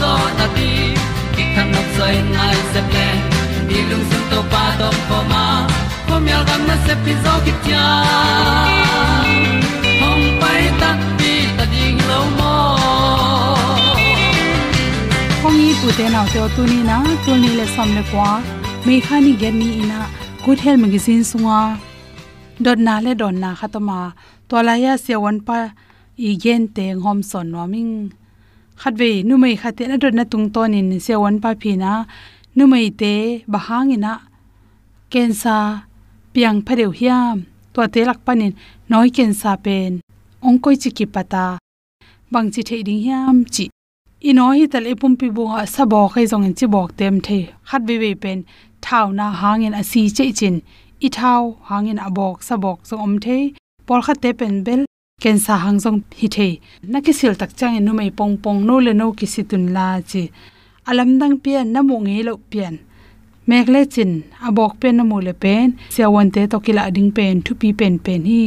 zo na ti ki kan nok sai nai se ple ni lung sun to pa to pa ma. Ko myal gam na se pi zo ki tia hom pai ta ti ta ding lo mo kong ni tu te na te tu ni na tu ni le som le kwa me khani gen ni ina good health magazine sunga dot na le don na khatama tolaya se wan pa igen te ngom son no ming khat ve nu mai khate na dot na tung ton in se wan pa phi na. Nu mai te, bahang ina. Kensa piang phareu hiam. To te lak panin noi kensa pen. Ong koi chi ki pata. Bang chi thei ding hiam chi. Ino hi tal e ipum pi bunga sabo khai zong in chi bok tem the khat be be pen, thau na hangin a si che chin. I thau hangin a bok sabok zong om the por khat te pen bel ken sa hang zong hi the na ki sil tak chang nu mai pong pong no le no ki situn la chi alam dang pian na mu nge lo pian mek le chin a bok pen na mu le pen, sia wan te to kila ding pen, thu pi pen pen hi,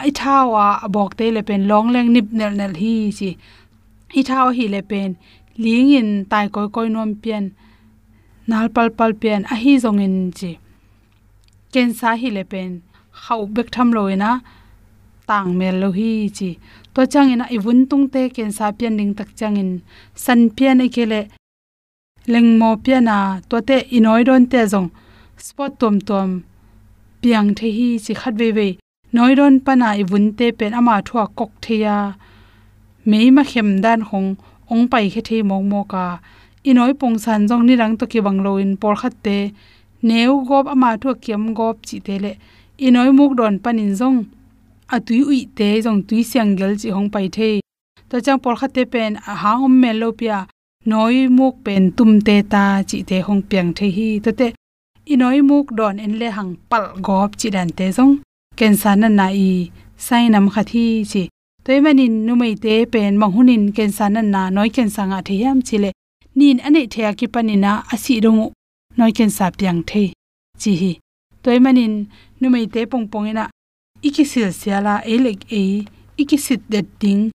ai thawa a bok te le pen long leng nip nel nel hi chi hi thaw hi le pen ling in tai koi koi nom pian, nal pal pal pian a hi zong in chi ken hi le pen khau bek tham loina tang mel lo hi chi. To changina ibun tung te ken sa pian ding tak changin. San pian e ikele lengmo piana to te inoi don te zong. Spot tom tom. Piang the hi chi khat ve ve noi don pana ibun te pen ama thua kok theya meima khem dan hong. Ong pai khe the mong mo ka. Inoi pong san jong ni rang to ki banglo in por khat te. Neu gop ama thua kiam gop chi te le. Inoi muk don panin jong atui ui te jong tui siang gel chi hong pai the. To chang por kha te pen, a ha om me lo pia, noi muk pen tum te ta chi te hong piang the hi. To te, i noi muk don en le hang pal gop chi dan te jong ken san na na i, sai nam kha thi chi. Toy manin nu mai te pen mahunin ken san na noi ken sanga the yam chi le. Nin ane thea ki panina asi rongu noi ken sa piang the chi hi. Toy manin nu mai te pong pong ina ikisil siala elek e ikisit det ding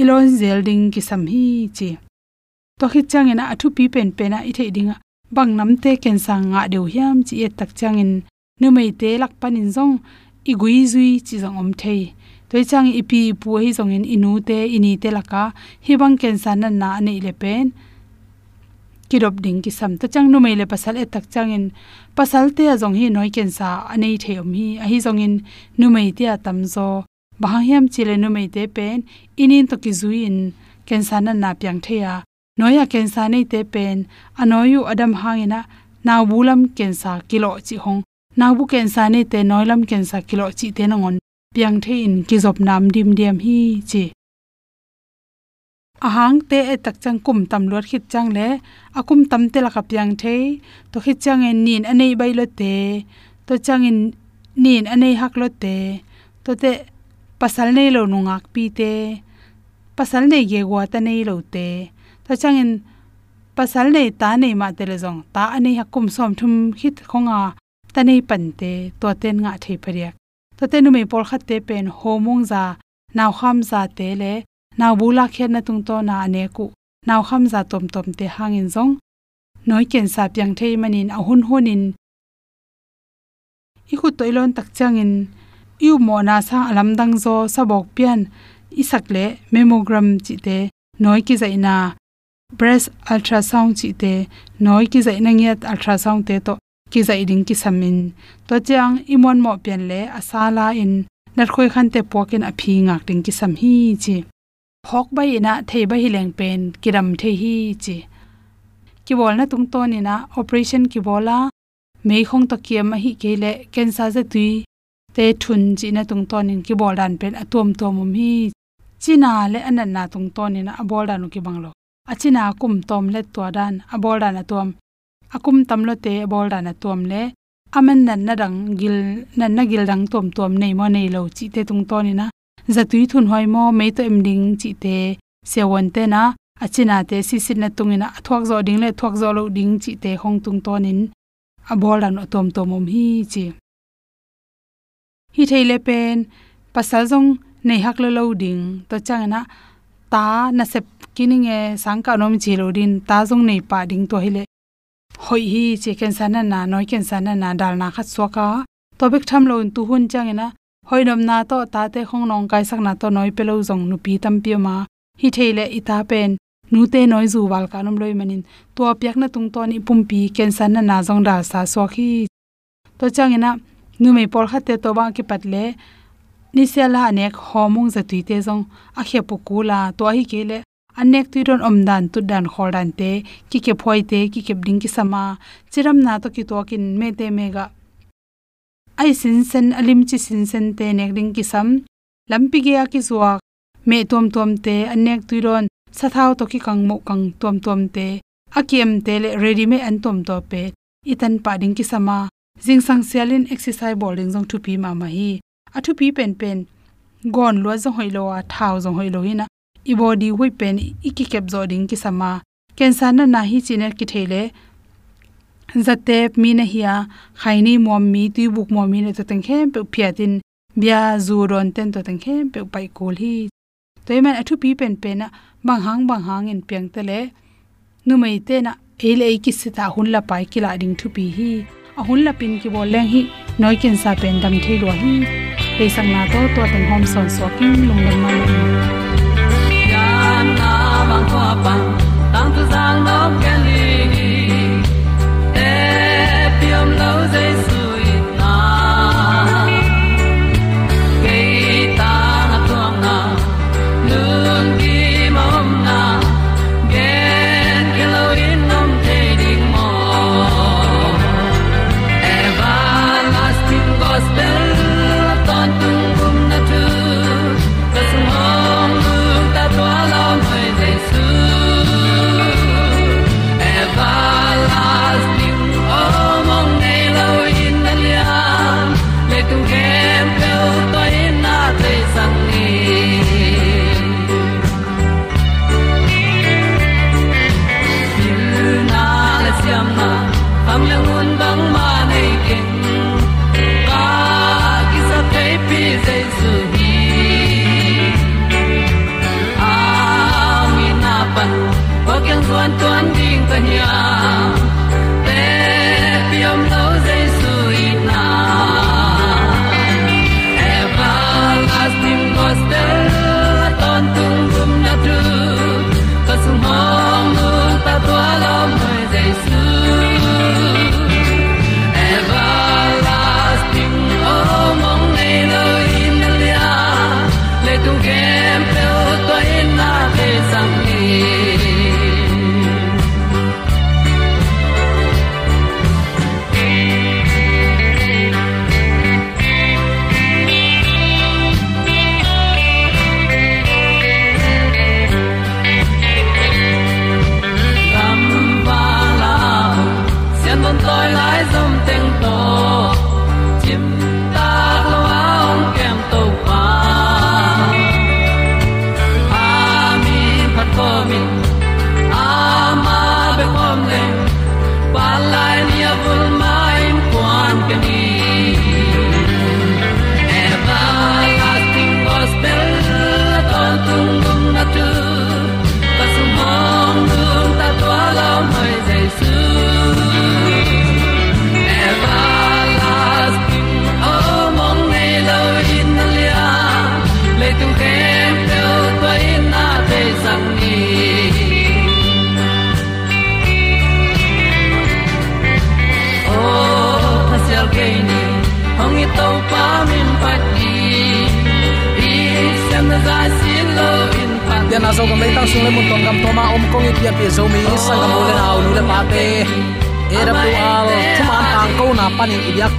ilon zel ding ki sam hi chi. To khit chang ina athu pi pen pen a ithe dinga bang nam te ken sang nga deu hiam chi et tak chang in nu mai te lak panin zong i gui zui chi zong om thei toi chang i pi pu hi zong in inu te ini te laka hi bang ken san na na ne le pen kirop ding ki sam ta chang nu mai le pasal e tak chang in pasal te azong hi noi ken sa anei theom hi a hi zong in nu mai te atam zo bahiam chile nu mai te pen inin to ki zui in ken sa na na pyang theya noya ken sa nei te pen anoyu adam hangina na bulam ken sa kilo chi hong na bu ken sa nei te noilam ken sa kilo chi te na ngon piang the in ki zop nam dim diam hi chi ahang te e tak chang kum tam lot khit chang le. Akum tam te la ka piang the to khit chang en nin anei bai lo te. To chang in nin anei hak lo te. To te pasal nei lo nungak pi te. Pasal nei ge wa ta nei lo te. To chang in pasal nei ta nei ma te le jong ta anei hakum som thum khit khonga ta nei pan te. To ten nga thei phariak to te nu me por khat te pen homong za, naw kham za te le naw bula khet na tung to na ane ku naw kham za tom tom te hangin zong noi ken sa pyang thei manin a à hun hunin i khu toilon tak changin yu mo na sa alam dang zo sabok pian. Isak le memogram chi te noi ki zaina breast ultrasound chi te noi ki zaina ngiat ultrasound te to ki zai ding ki samin to chang imon mo pian le à asala in nar khoi khan te pokin a à phi ngak ding ki sam hi chi hok bai ina thei ba hi leng pen kiram the hi chi. Ki bol na tung to ni na operation ki bola mei khong to kiam hi ke le cancer za tui. Te thun chi na tung to nin ki bol dan pen atom to mum hi. China le anan na tung to ni na bol dan ki banglo a china kum tom le to dan a bol dan atom. Akum tamlo te a bol dan atom le. Aman nan na dang gil nan na gil dang tom tom nei mo nei lo chi te tung to ni na zatui thun hoi mo me to em ding chi te se won te na. Achina te si sin na tungina thuak zo ding le, thuak zo lo ding chi te hong tung ton in. A bol dan tom tom om hi chi. Hi theile pen. Pasal jong nei hak lo lo ding. To changna ta na sep kining e sangka nom chi lo din. Ta jong nei pa ding to hile hoi hi che ken sana na noi ken sana na dal na khat soka to bek tham lo tu hun changena hoinom na to ta te khong nong kai sak na to noi pelo jong nu pi tam pi ma. Hi theile ita pen. Nu te noi zu wal ka nom loi manin. To pyak na tung to ni pum pi ken san na na jong da sa so khi to changena nu me por kha te to ba ki patle ni se la anek homong za tui te jong a khe pu ku la to hi ke le. Anek tu ron om dan tu dan khol dan te. Ki ke phoi te, ki ke ding ki sama chiram na to ki to kin me te mega ai sin sen, alim chi sin sen te nek ding ki sam. Lampi ge ki zuwa me tom tom te anek tuiron sathau to ki kang mo kang tom tom te. Akiem te le ready me an tom to pe. Itan pa ding ki sama. Jing sang sialin exercise bowling jong thu pi ma ma hi. A thu pi pen pen. Gon lo zo hoilo a thau zo hoilo hina i body hui pen, i ki kep zo ding ki sama. Cancer na na hi chine ki thele zatep mi na hiya khaini mom mi tu buk mom mi ne to teng khem pe phiatin bia zu ron ten to teng khem pe pai kol hi toy man athu pi pen pen na bang hang bang hang in piang te le nu mai te na ele ki sita hun la pai ki la ding thu pi hi a hun la pin ki bol leng hi noi ken sa pen dam thei lo hi pe sang na to to teng hom son so king lung lam ma lo yan na bang kwa pa tang tu sang no ken lun gi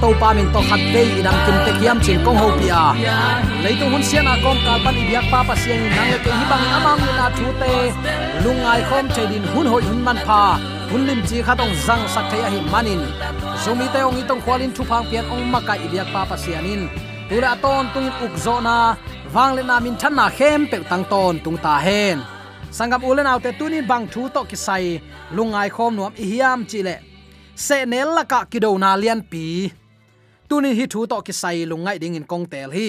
to pa min to khat ve idang kim te kiam chin kong ho pia leitung hun sian a kom kal pan biak pa pa sian nang le ke hi bang amang na thu te lungai khom che din hun hoi hun man pha. Hun lim chi khatong zang sak thaya à hi manin sumi te ong itong khwalin thu phang pian ong maka ibyak pa pa sianin tula ton tungin ukzo na wangle na min than na khem pe tang ton tung ta hen sangam ulen autte tunin bang thu to kisai lungai khom nuam i hiam chile se nel la ka kido na lian pi tunin hi thu to kisai lungai ding in kong tel hi.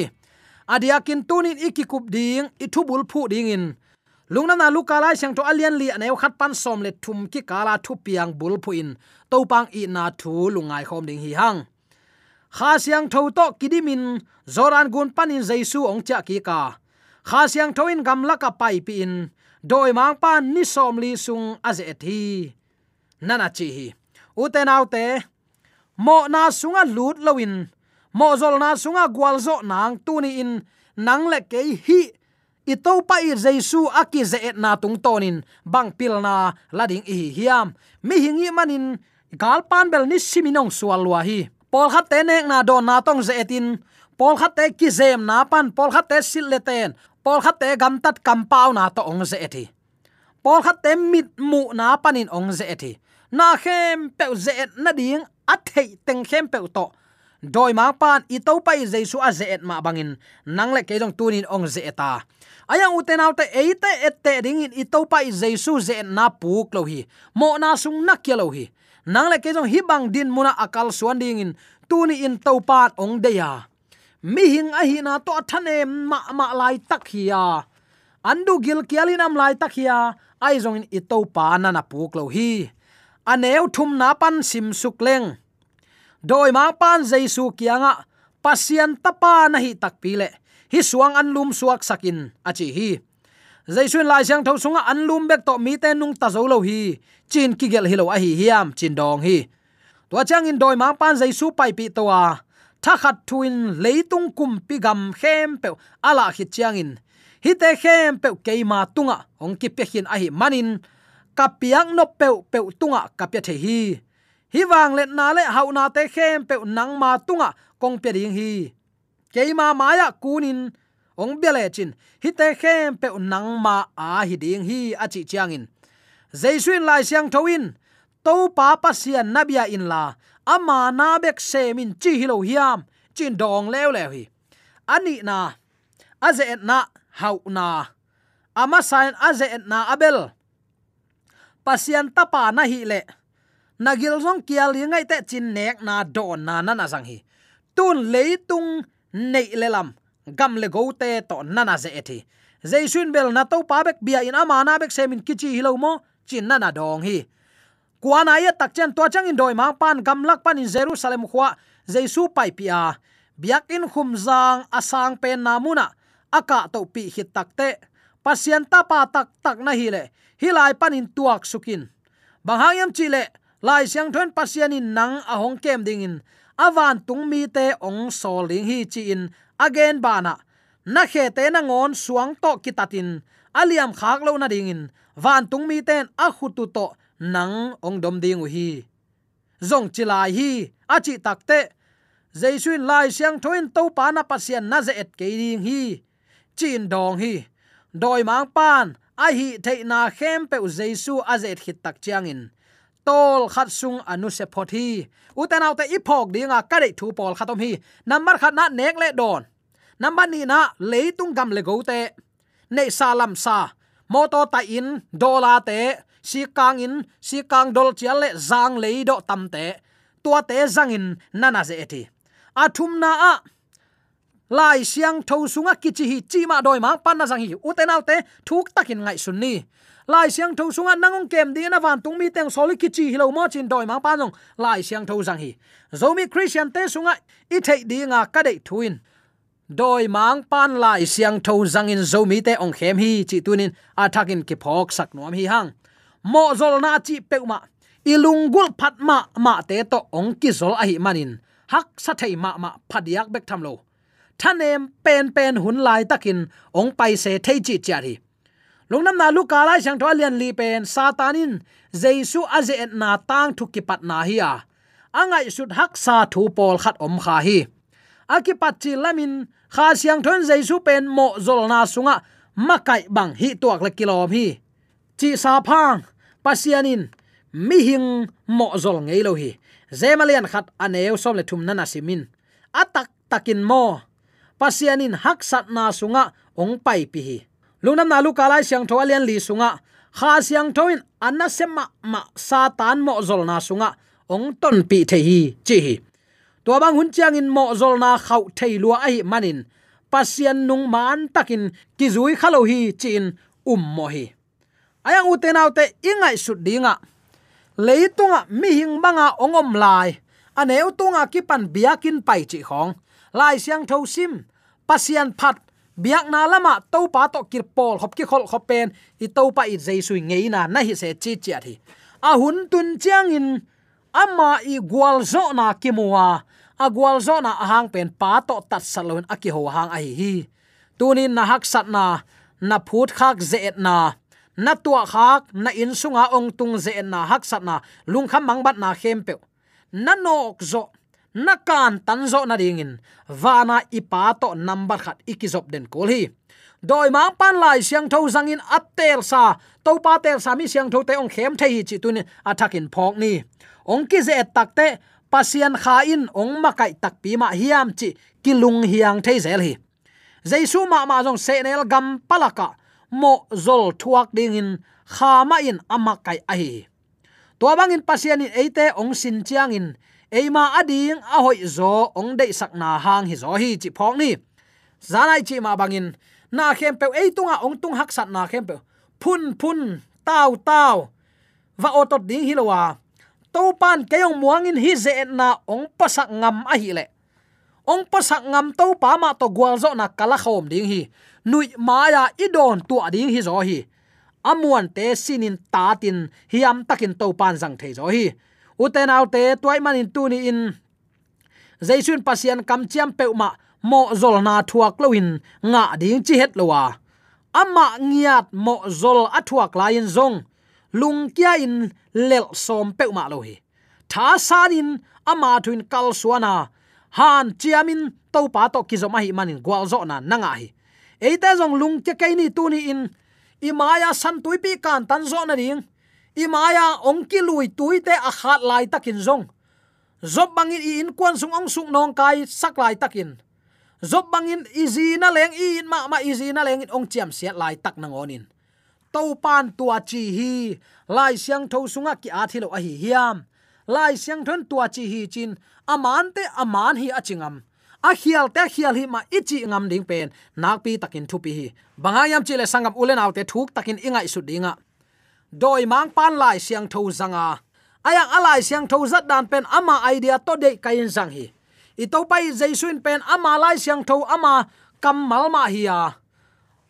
Adiakin tunin ikikup ding ithubul phu ding in. Lungna na luka lai sang to alian li aneu khat pan som le thum ki kala thu piang bul phu in. To pang i na thu lungai khom ding hi hang. Kha siang tho to kidimin zoran gun panin jaisu ong cha ki ka. Kha siang tho in gam la ka pai pi in, doi mang pan ni som li sung aze thi nana chi hi. Uten autte mo na sunga lut lowin mo zol na sunga gwal zo nang tuni in. Nang le ke hi. I to pa i jesu aki ze et na tung tonin. Bang pil na lading i hiam. Mi hingi manin. Gal pan bel ni siminong sual wa hi. Pol khat te nek na do na tong ze etin pol khat te ki zem na pan. Pol khat te sil le ten. Pol khat te gam tat kam pau na to ong ze eti pol khat te mit mu na panin ong ze eti na khem pe ze et na ding athei teng khem pe to doi ma pan i to pai jesu a ze et ma bangin. Nang le ke dong tunin ong ze eta. Ayang uten autte eite ette ring in i to pai jesu ze na puk lo hi mo na sung na ke lo hi nang le ke jong hi bang din muna akal suan ding in tuni in to pat ong de ya. Mi hing a hi na to thane ma ma lai tak hi ya. Andu gil kialinam lai tak hi ya. Ai jong in i to pa na na puk lo hi aneu thum na pan sim suk leng. Doi ma pan jaisu kianga pasian tapa na hi tak pi le. Hi suang an lum suak sakin achi hi. Jaisun lai siang tho sunga an lum bek to mi te nung ta zo lo hi. Chin ki gel hilo a hi hiam, chin dong hi. To chang in doi ma pan jaisu pai pi to a. Tha khat thuin leitung kum pi gam khem pe, ala hi chiang in. Hi te khem pe ke ma tunga, ong ki pe hin a hi manin kapiang no peu peu tunga kapya the hi. Hi wang let na le hau na te khem peu nang ma tunga kong pe ding hi. Keima maya kunin ong bele chin. Hi te khem pe nang ma a hi ding hi a chi chiang in. Jaisuin lai siang thoin to pa pa sian nabia in la. Ama na bek semin chi hilo hiam. Chin dong lew lew hi. Ani na. Aze na hau na. Ama sain aze na abel pasian tapa na hi le. Nagil song kial li ngai te chin nek na don na na na sang hi. Tun leitung nei lelam gam le go te to na na ze ethi jaisun bel na to pa bek bia in ama na bek semin kichi hilo mo, chin na na dong hi. Kuana ya tak chen to chang in doi ma pan gam lak pan in jerusalem khwa jaisu pai pia. Biak in khum zang asang pen namuna aka to pi hit takte pasien ta pa tak tak na hi le hilai panin tuak sukin. Banghayam chile, lai siang thon pasianin nang ahong kem ding in awan tung mi te ong sol ling hi chi in. Again bana. Na khe te na ngon suang to kitatin. Aliam khak lo na ding in van tung mi ten a khutu to nang ong dom ding hi. Zong chilai hi achi takte jaisuin lai siang thoin to pa na pasian na ze et ke ding hi. Chin dong hi. Doi mang pan a hi theina khem pe jesu azet hit tak chiang in. Tol khat sung anu se phothi uten autte ipok dinga ka dei thu pol khatom hi. Number khat na nek le don number ni na leitung gam le gote nei salam sa. Moto ta in, dola te. Si kang in, si kang dol chial le zang le do tam te. Tua te zang in, nana ze eti athum na a lai siang tho sunga kichi hi, chi ma doi ma pan na sang hi uten autte thuk takin ngai sunni lai siang tho sunga nangong kem di na van tung mi teng soli kichi hi lo mo chin doi mang pa nong lai siang tho sang hi zomi christian te sunga i thei di nga ka dei thuin doi mang pan lai siang tho zang in zomi te ong khem hi chi tunin athakin ki phok sak nuam hi hang. Mo zol na chi peuma ilungul phatma ma te to ong ki zol a hi manin hak sa thei ma ma phadiak bek tham lo thanem pen pen hun lai takin ong pai se thei chi chari lungnam na lu kala sang thwa lian li pen satanin jesu aze et na tang thu ki pat na hi a. Angai sut hak sa thu pol khat om kha hi. Aki pat chi lamin, kha siang thon jesu pen mo zol na sunga makai bang hi tuak le kilom hi. Chi sa phang, pasianin, mi hing mo zol ngei lo hi. Zemalian khat aneu som le thum nana simin. Atak takin mo pasianin hak sat na sunga ong pai pi hi lungnam na lu kalai siang tho alian li sunga. Kha siang thoin anna sema ma satan mo zol na sunga ong ton pi the hi chi hi to bang hun chiang in mo zol na khau thei lua ai manin. Pasian nung man takin ki zui khalo hi chin um mo hi. Ayang utenaute ingai sut dinga leitunga mi hing banga ongom lai. Aneu tunga kipan biakin pai chi khong lai siang tho sim pasian phat biak na lama ah, to pa to kir pol hop ki khol pen, i to pa i jesu ngei na na hi se chi chi thi. A hun tun chiang in ama i gwal zo na ki muwa a. Gwal zo na hang pen pa to tat salon a ki ho hang ai hi tunin na hak sat na na phut khak ze na. Na tua khak na in sunga ong tung ze na hak sat na. Lung kham mang bat na khem pe na nok zo nakan tanzo na dingin. Vana ipa to number khat ikizop den kol hi doi ma pan lai siang tho zangin atel sa to pa tel sa mi siang tho te ong khem the hi chi tun athakin phok ni. Ong ki ze takte pasian kha in ong makai tak pi ma hiam chi kilung hiang thei zel hi. Jaisu ma ma jong se nel gam palaka, mo zol thuak dingin, kha ma in amakai ahi to bangin pasian in eite ong sin chiang in eima ading a hoi zo, ong dei sakna hang hi zo hi, chi phok ni. Zanai chi ma bangin, na khem pe ei tunga ong tung hak sat na khem pe phun phun tao tao va otot ding hi lowa to pan kayong muangin hi ze na ong pasak ngam a hi le. Ong pasak ngam to pa ma to gwal zo na kala khom ding hi. Nui maya idon tu ading hi zo hi. Amuan te sinin tatin hiam takin to pan jang thei zo hi uten autte toy manin tu ni in. Jaisun pasian kam chiam peuma mo zol na thuak loin nga ding chi het lowa ama ngiat mo zol athuak lain zong. Lung kia in lel som peuma ma lo hi tha sanin ama thuin kal suana han chiamin to pa to ki zo hi manin gwal zo na nanga hi eita zong lung che kaini tuni tu in. Imaya san tuipi kan tan zo na ding imaya ongki lui tuite a khat lai takin zong. Zob bangin i in kwan sung ong sung nong kai sak lai takin. Zob bangin izi na leng i in ma ma izi na leng in ong chiam siat lai tak nang onin to pan tua chi hi, lai siang tho sunga ki a thilo a hi hiam. Lai siang thon tua chi hi chin aman te aman hi achingam a hial te hial hi ma ichi ngam ding pen, nak pi takin thu pi hi. Bangayam chile sangam ulen autte thuk takin ingai su dinga doi mang pan lai siang tho zanga. Ayang alai siang tho zat dan pen ama idea to de kain zang hi. I to pai jaisun pen ama lai siang tho ama kamal ma hi ya.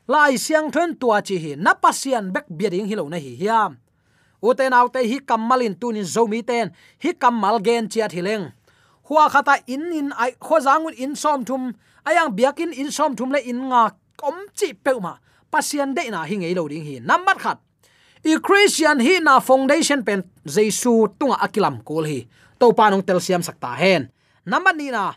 Lai siang thon tua chi hi. Na pasian bek biading hilo na hi hiam uten autte hi kamalin tunin zomi ten. Hi kamal gen chia thileng huwa khata in in ai kho zangun in som thum. Ayang biakin in som thum le in nga kom chi peuma pasian de na hi ngei lo ding hi. Number khat i christian hi na foundation pen jesu tunga akilam kol hi. To panong tel siam sakta hen. Number ni na,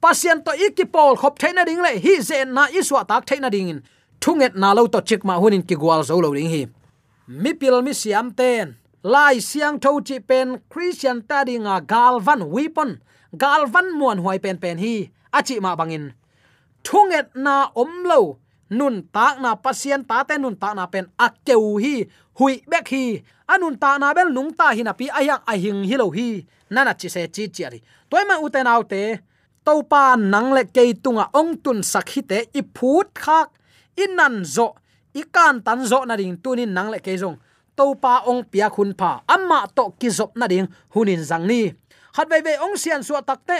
pasien to ikipol khop thaina ding le, hi ze na iswa tak thaina ding in. Thunget na lo to chik ma hunin ki gwal zo lo ding hi. Mi pil mi siam ten. Lai siang tho chi pen christian ta dinga galvan weapon galvan muan huai pen pen hi. Achi ma bangin. Thunget na omlo nun tak na pasien ta te, nun ta na pen akkeu hi, hui bek hi. Anun ta na bel nung ta hi na pi ayak ahing hi lo hi. Nana chi se chi chi ari toy ma uten autte to pa nang le ke tunga ong tun sakhi te i phut khak inan zo ikan tan zo na ding tunin nang le ke jong to pa ong pia khun pa amma to ki zop na ding hunin zang ni. Hat ve ve ong sian su takte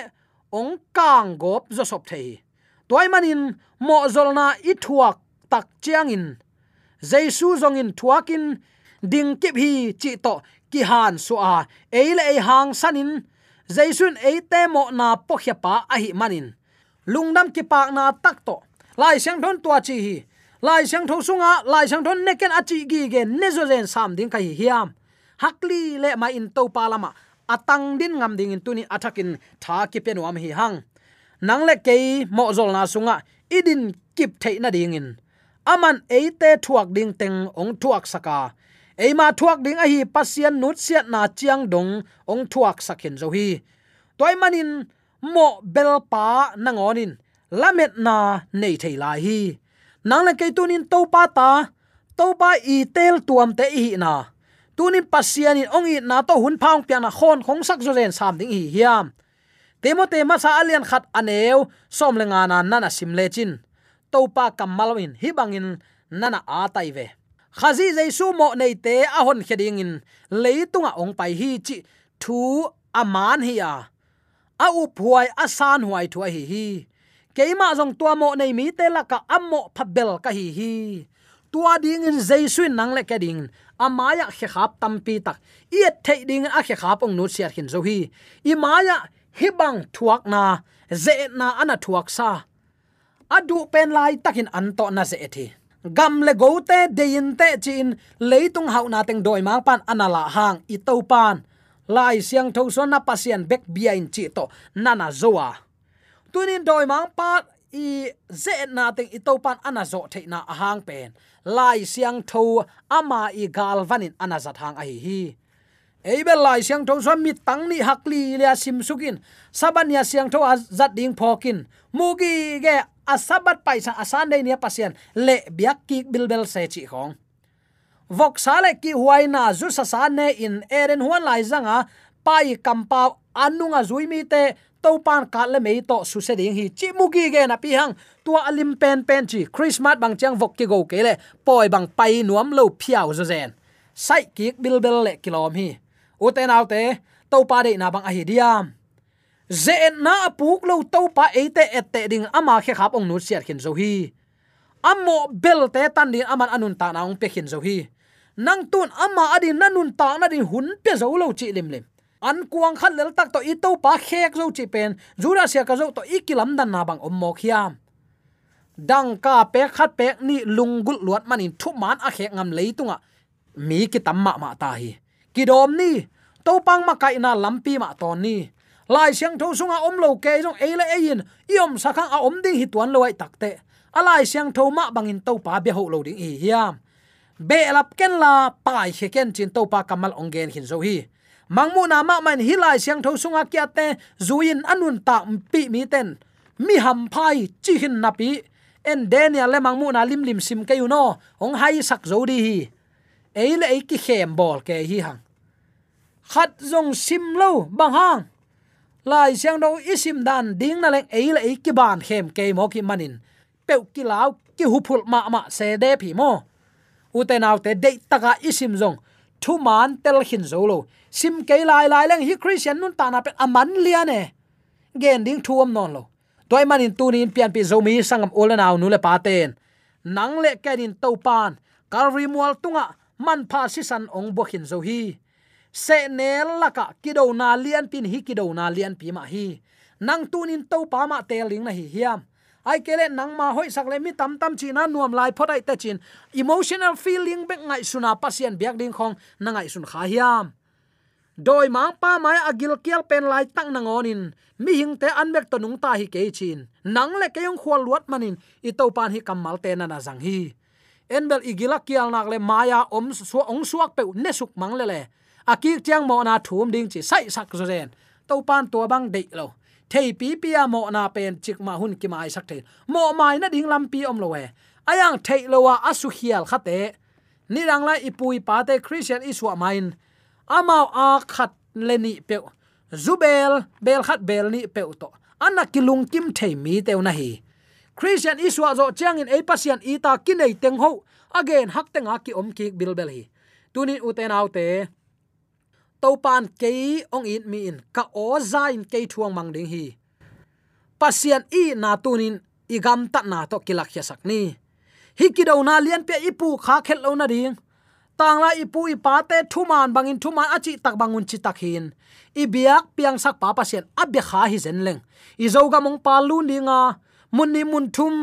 ong kang gop zo sop thei toy manin mo zolna i thuak tak chiang in jaisu zong in thuakin ding kip hi chi to ki han su a eile ei hang sanin. Jaisun ei te mo na po khya pa a hi manin. Lungnam ki pak na tak to. Lai sang thon tua chi hi. Lai sang tho sunga, lai sang thon neken achi gi ge ne zo zen sam ding kai hiam. Hakli le ma in to palama atang din ngam ding in tuni athakin tha ki penwam hi hang nang le ke mo zol na sunga, idin kip thei na ding in. Aman eite thuak ding teng ong thuak saka. Eima thuak ding a hi pasian nut siat na chiang dong ong thuak sakhin zo hi. Toy manin mo bel pa nangonin lamet na nei thei lai hi. Nang le ke tunin to pa ta to pa i tel tuam te hi na. Tunin pasian in ong i na to hun phang pian na khon khong sak zo ren sam ding hi hiam temote ma sa alian khat aneu, som lenga na nana simle chin. Topa kamalwin hibangin nana a tai ve. Khazi jaisu mo nei te a hon kheding in. Leitunga ong pai hi chi thu aman hi a. A u phuai a san huai thu hi hi. Keima jong tua mo nei mi te la ka ammo phabel ka hi hi. Tua ding in jaisu nang le ka ding. Amaya khe khap tampi tak. I thei ding a khe khap ong nu siat hin zo hi. I maya hibang thuak na, ze na ana thuak sa. Adu pen lai takin an to na ze thi. Gam le go te, de in te chin, leitung hau na teng doi mang pan anala hang i to pan. Lai siang tho so na pasien bek bia in chi to nana zoa tunin doi mang pa i ze na teng i to pan ana zo the na ahang pen. Lai siang tho ama i gal vanin ana zat hang a hi hi eibel lai siang tho so mi tang ni hakli le sim sukin sabania siang tho azat ding phokin mugi ge asabat paisa asan dei nia pasien. Le biak ki bilbel se chi khong. Vok sale ki huaina zu sa sa ne in eren huan lai zanga pai kampa anunga zuimi te to pan ka le mei to su se ding hi. Chi mugi ge na pi hang. Tua alim pen pen chi christmas bang chang vok ki go ke le. Poi bang pai nuam lo phiao zo zen. Sai ki bilbel le kilom hi uten autte to pa de na bang ahidiam hi à? diam ze na puk lo to pa ate ette ding ama khe khap ong nu siat khin zo hi Ammo bel te tan din aman anun ta na ong pe khin zo hi nang tun ama adin nanun ta na din hun pe zo lo chi lim lim an kuang khat lel tak to i to pa khek zo chi pen jura sia ka zo to ikilam dan na bang om mo khiam dang à. ka pe khat pe ni lungul luat manin thu man a khek ngam leitunga à. mi ki tamma ma ta hi kidom ni to pang ma kai na lampi ma ton ni. Lai siang tho sunga om lo ke jong e le ein iom sakha a om ding hi tuan lo takte alai siang tho ma bangin to pa be ho lo ding hi hiam. Be lap ken la pai he ken chin to pa kamal ongen hin zo hi. Mangmu na ma man hilai siang tho sunga kya te zuin anun ta pi mi ten. Mi ham phai chi hin na pi. En daniel le mangmu na lim lim sim ke you no, ong hai sak zo di hi. Ei le ei ki khem bol ke hi hang khat zong sim lo bang hang. Lai siang do isim dan ding na leng ei le ei ki ban khem ke mo ki manin pe ki law ki hu phul ma ma se de phi mo u te naw te de taka isim zong thu man tel hin zo lo sim ke lai lai leng hi christian nun ta na pe aman à lia ne gen ding thuam non lo toy manin tunin pian pi zo mi sangam ola naw nu le pa ten nang le cái din to pan kalri mual tunga man pha si san ong bo hin zo hi se nel laka kido na lian pin hi, kido na lian pi ma hi. Nang tunin to pa ma teling na hi hiam. Ai kele nang ma hoi sak le mi tam tam chi na nuam lai phodai te chin. Emotional feeling bek ngai suna pasien biak ding khong na ngai sun kha hiam. Doi ma pa mai agil kiel pen lai tang na ngonin mi hing te an bek to nung ta hi ke chin. Nang le ke yong khwal luat manin i to pan hi kamal te na na jang hi. Enbel igila kial nak le maya om su ong suak pe ne suk mang le le akik chiang mo na thum ding chi sai sak zo ren to pan to bang de lo. Thei pi pia mo na pen chik ma hun ki mai sak the mo mai na ding lam pi om lo we. Ayang thei lo wa asu hial khate ni rang la ipui pa te christian iswa main. Amao a khat leni pe zubel bel khat bel ni pe to. Anna kilung kim thei mi te na hi. Christian iswa zo chang in e pasian ita kinai teng ho. Again hak tenga ki om ki bilbel hi. Tunin uten autte topan ke ong in mi in ka o za in ke thuang mang ding hi. Pasian i na tunin igam ta na to kilak ya sakni hi ki do na lian pe ipu kha khel lo na ding. Tang la ipu i pa te thuman bangin thuman achi tak bangun chi takhin i biak piang sak pa pasien abya kha hi zen leng. I zo ga mong pa lu ni mun ni mun thum,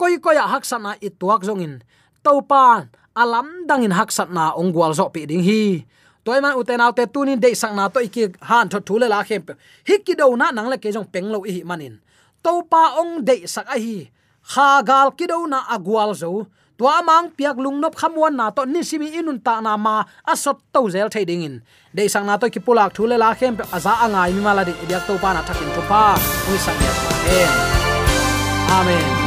koi koi a hak sana i tuak zongin topan, alam dangin hak sana ongwal zo pi ding hi toy man uten autte tunin de sang na to iki han tho thule la khem hi ki do na nang le ke jong penglo hi manin. To pa ong de sak a hi. Kha gal ki do na agwal zo. To amang piak lung nop khamwan na to ni simi inun ta na ma asot to zel thading in. De sang na to ki pulak thule la khem aza angai mi mala de biak to pa na thakin to pa ui sang ya. Amen.